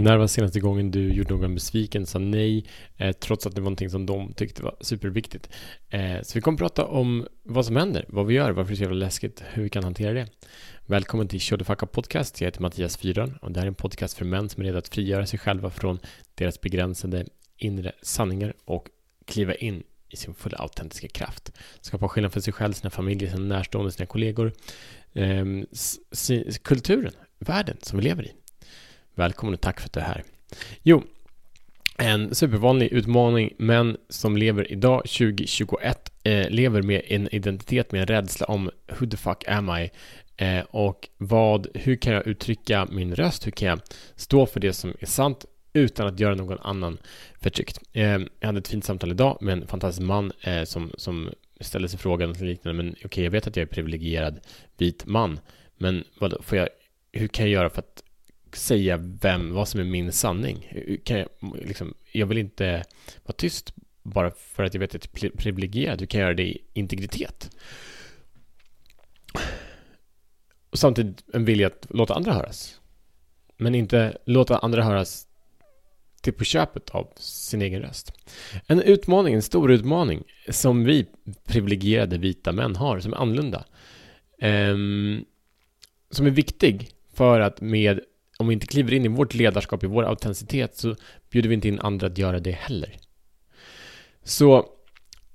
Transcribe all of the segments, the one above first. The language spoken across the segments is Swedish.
När var senaste gången du gjorde någon besviken, sa nej, eh, trots att det var någonting som de tyckte var superviktigt? Eh, så vi kommer prata om vad som händer, vad vi gör, varför det är så jävla läskigt, hur vi kan hantera det. Välkommen till Show the Fuck Up Podcast. Jag heter Mattias Fyran och det här är en podcast för män som är redo att frigöra sig själva från deras begränsade inre sanningar och kliva in i sin fulla autentiska kraft. Skapa skillnad för sig själv, sina familjer, sina närstående, sina kollegor, eh, kulturen, världen som vi lever i. Välkommen och tack för att du är här. Jo, en supervanlig utmaning, men som lever idag 2021 eh, lever med en identitet med en rädsla om who the fuck am I? Eh, och vad, hur kan jag uttrycka min röst? Hur kan jag stå för det som är sant utan att göra någon annan förtryckt? Eh, jag hade ett fint samtal idag med en fantastisk man eh, som, som ställde sig frågan och liknande, men okej, okay, jag vet att jag är privilegierad vit man, men vad får jag, hur kan jag göra för att säga vem, vad som är min sanning. Kan jag, liksom, jag vill inte vara tyst bara för att jag vet att jag är privilegierad. Hur kan jag göra det i integritet? Och samtidigt en vilja att låta andra höras. Men inte låta andra höras till på köpet av sin egen röst. En utmaning, en stor utmaning som vi privilegierade vita män har, som är annorlunda. Um, som är viktig för att med om vi inte kliver in i vårt ledarskap, i vår autenticitet, så bjuder vi inte in andra att göra det heller. Så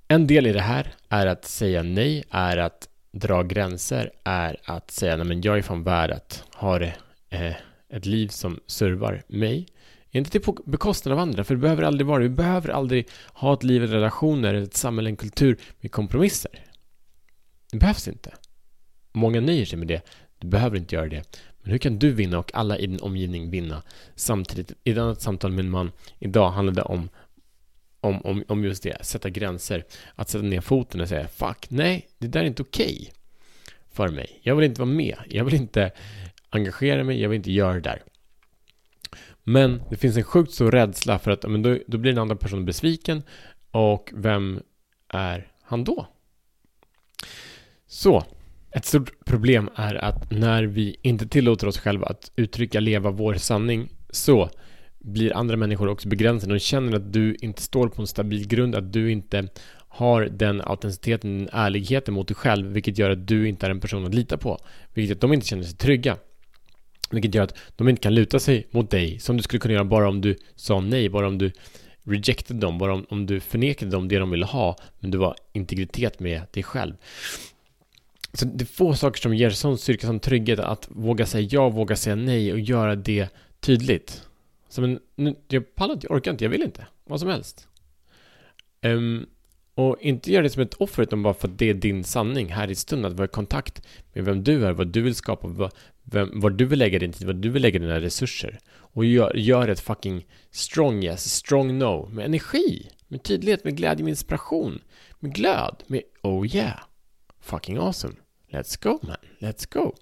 en del i det här är att säga nej, är att dra gränser, är att säga nej men jag är fan värd att ha det, eh, ett liv som servar mig. Inte till bekostnad av andra, för det behöver aldrig vara det. Vi behöver aldrig ha ett liv, relationer, ett samhälle, en kultur med kompromisser. Det behövs inte. Många nöjer sig med det. Du behöver inte göra det. Men hur kan du vinna och alla i din omgivning vinna samtidigt? I ett annat samtal med en man idag handlade det om, om, om, om just det, sätta gränser. Att sätta ner foten och säga fuck, nej, det där är inte okej okay för mig. Jag vill inte vara med. Jag vill inte engagera mig. Jag vill inte göra det där. Men det finns en sjukt stor rädsla för att men då, då blir den andra personen besviken och vem är han då? Så, ett stort problem är att när vi inte tillåter oss själva att uttrycka, leva vår sanning så blir andra människor också begränsade. De känner att du inte står på en stabil grund, att du inte har den autenticiteten, den ärligheten mot dig själv, vilket gör att du inte är en person att lita på. Vilket gör att de inte känner sig trygga. Vilket gör att de inte kan luta sig mot dig, som du skulle kunna göra bara om du sa nej, bara om du rejected dem, bara om, om du förnekade dem det de ville ha, men du var integritet med dig själv. Så det är få saker som ger sån styrka, sån trygghet att våga säga ja, våga säga nej och göra det tydligt. Så men, nu, jag pallar inte, jag orkar inte, jag vill inte. Vad som helst. Um, och inte göra det som ett offer utan bara för att det är din sanning här i stunden. Att vara i kontakt med vem du är, vad du vill skapa, vad, vem, var du vill lägga din tid, vad du vill lägga dina resurser. Och gör, gör ett fucking strong yes, strong no. Med energi, med tydlighet, med glädje, med inspiration, med glöd, med oh yeah. Fucking awesome. Let's go man, let's go.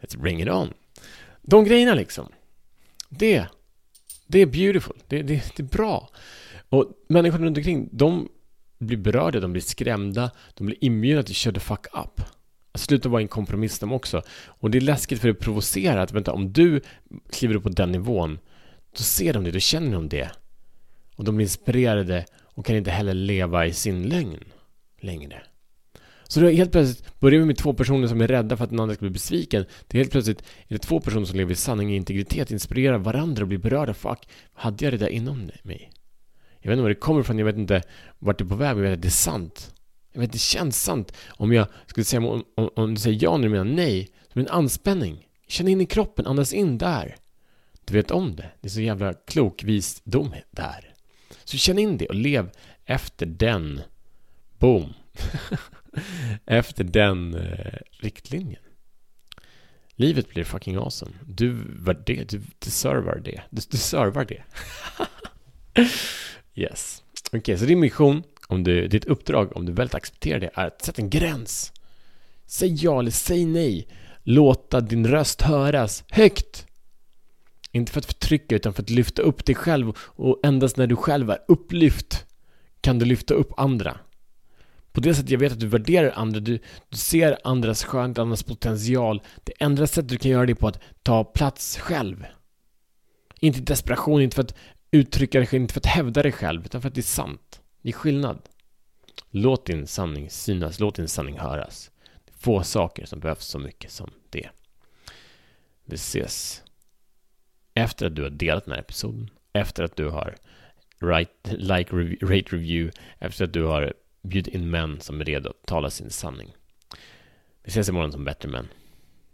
Let's bring it on. De grejerna liksom. Det, det är beautiful. Det, det, det är bra. Och människorna runt omkring, de blir berörda, de blir skrämda, de blir inbjudna till shut the fuck up. Sluta vara en kompromiss de också. Och det är läskigt för det provocerar att vänta, om du kliver upp på den nivån, då ser de det, då känner de det. Och de blir inspirerade och kan inte heller leva i sin lögn längre. Så då helt plötsligt börjar vi med två personer som är rädda för att den andra ska bli besviken. Det är helt plötsligt är det två personer som lever i sanning och integritet, inspirerar varandra och blir berörda. Fuck, hade jag det där inom mig? Jag vet inte var det kommer ifrån, jag vet inte vart det är på väg, men jag vet att det är sant. Jag vet att det känns sant. Om jag skulle säga, om, om, om du säger ja när du menar nej, som en anspänning. Känn in i kroppen, andas in där. Du vet om det. Det är så jävla klok visdom där. Så känn in det och lev efter den. Boom. efter den eh, riktlinjen. Livet blir fucking awesome. Du var det, du deservar det. Du deservar det. yes. Okej, okay, så din mission, om du, ditt uppdrag, om du väldigt accepterar det, är att sätta en gräns. Säg ja eller säg nej. Låta din röst höras högt. Inte för att förtrycka utan för att lyfta upp dig själv och endast när du själv är upplyft kan du lyfta upp andra. På det sättet jag vet att du värderar andra, du, du ser andras skönhet, andras potential. Det enda sättet du kan göra det på att ta plats själv. Inte i desperation, inte för att uttrycka dig själv, inte för att hävda dig själv, utan för att det är sant. Det är skillnad. Låt din sanning synas, låt din sanning höras. Det är få saker som behövs så mycket som det. Vi ses efter att du har delat den här episoden, efter att du har write, like, rate, review, efter att du har Bjud in män som är redo att tala sin sanning. Vi ses imorgon som bättre män.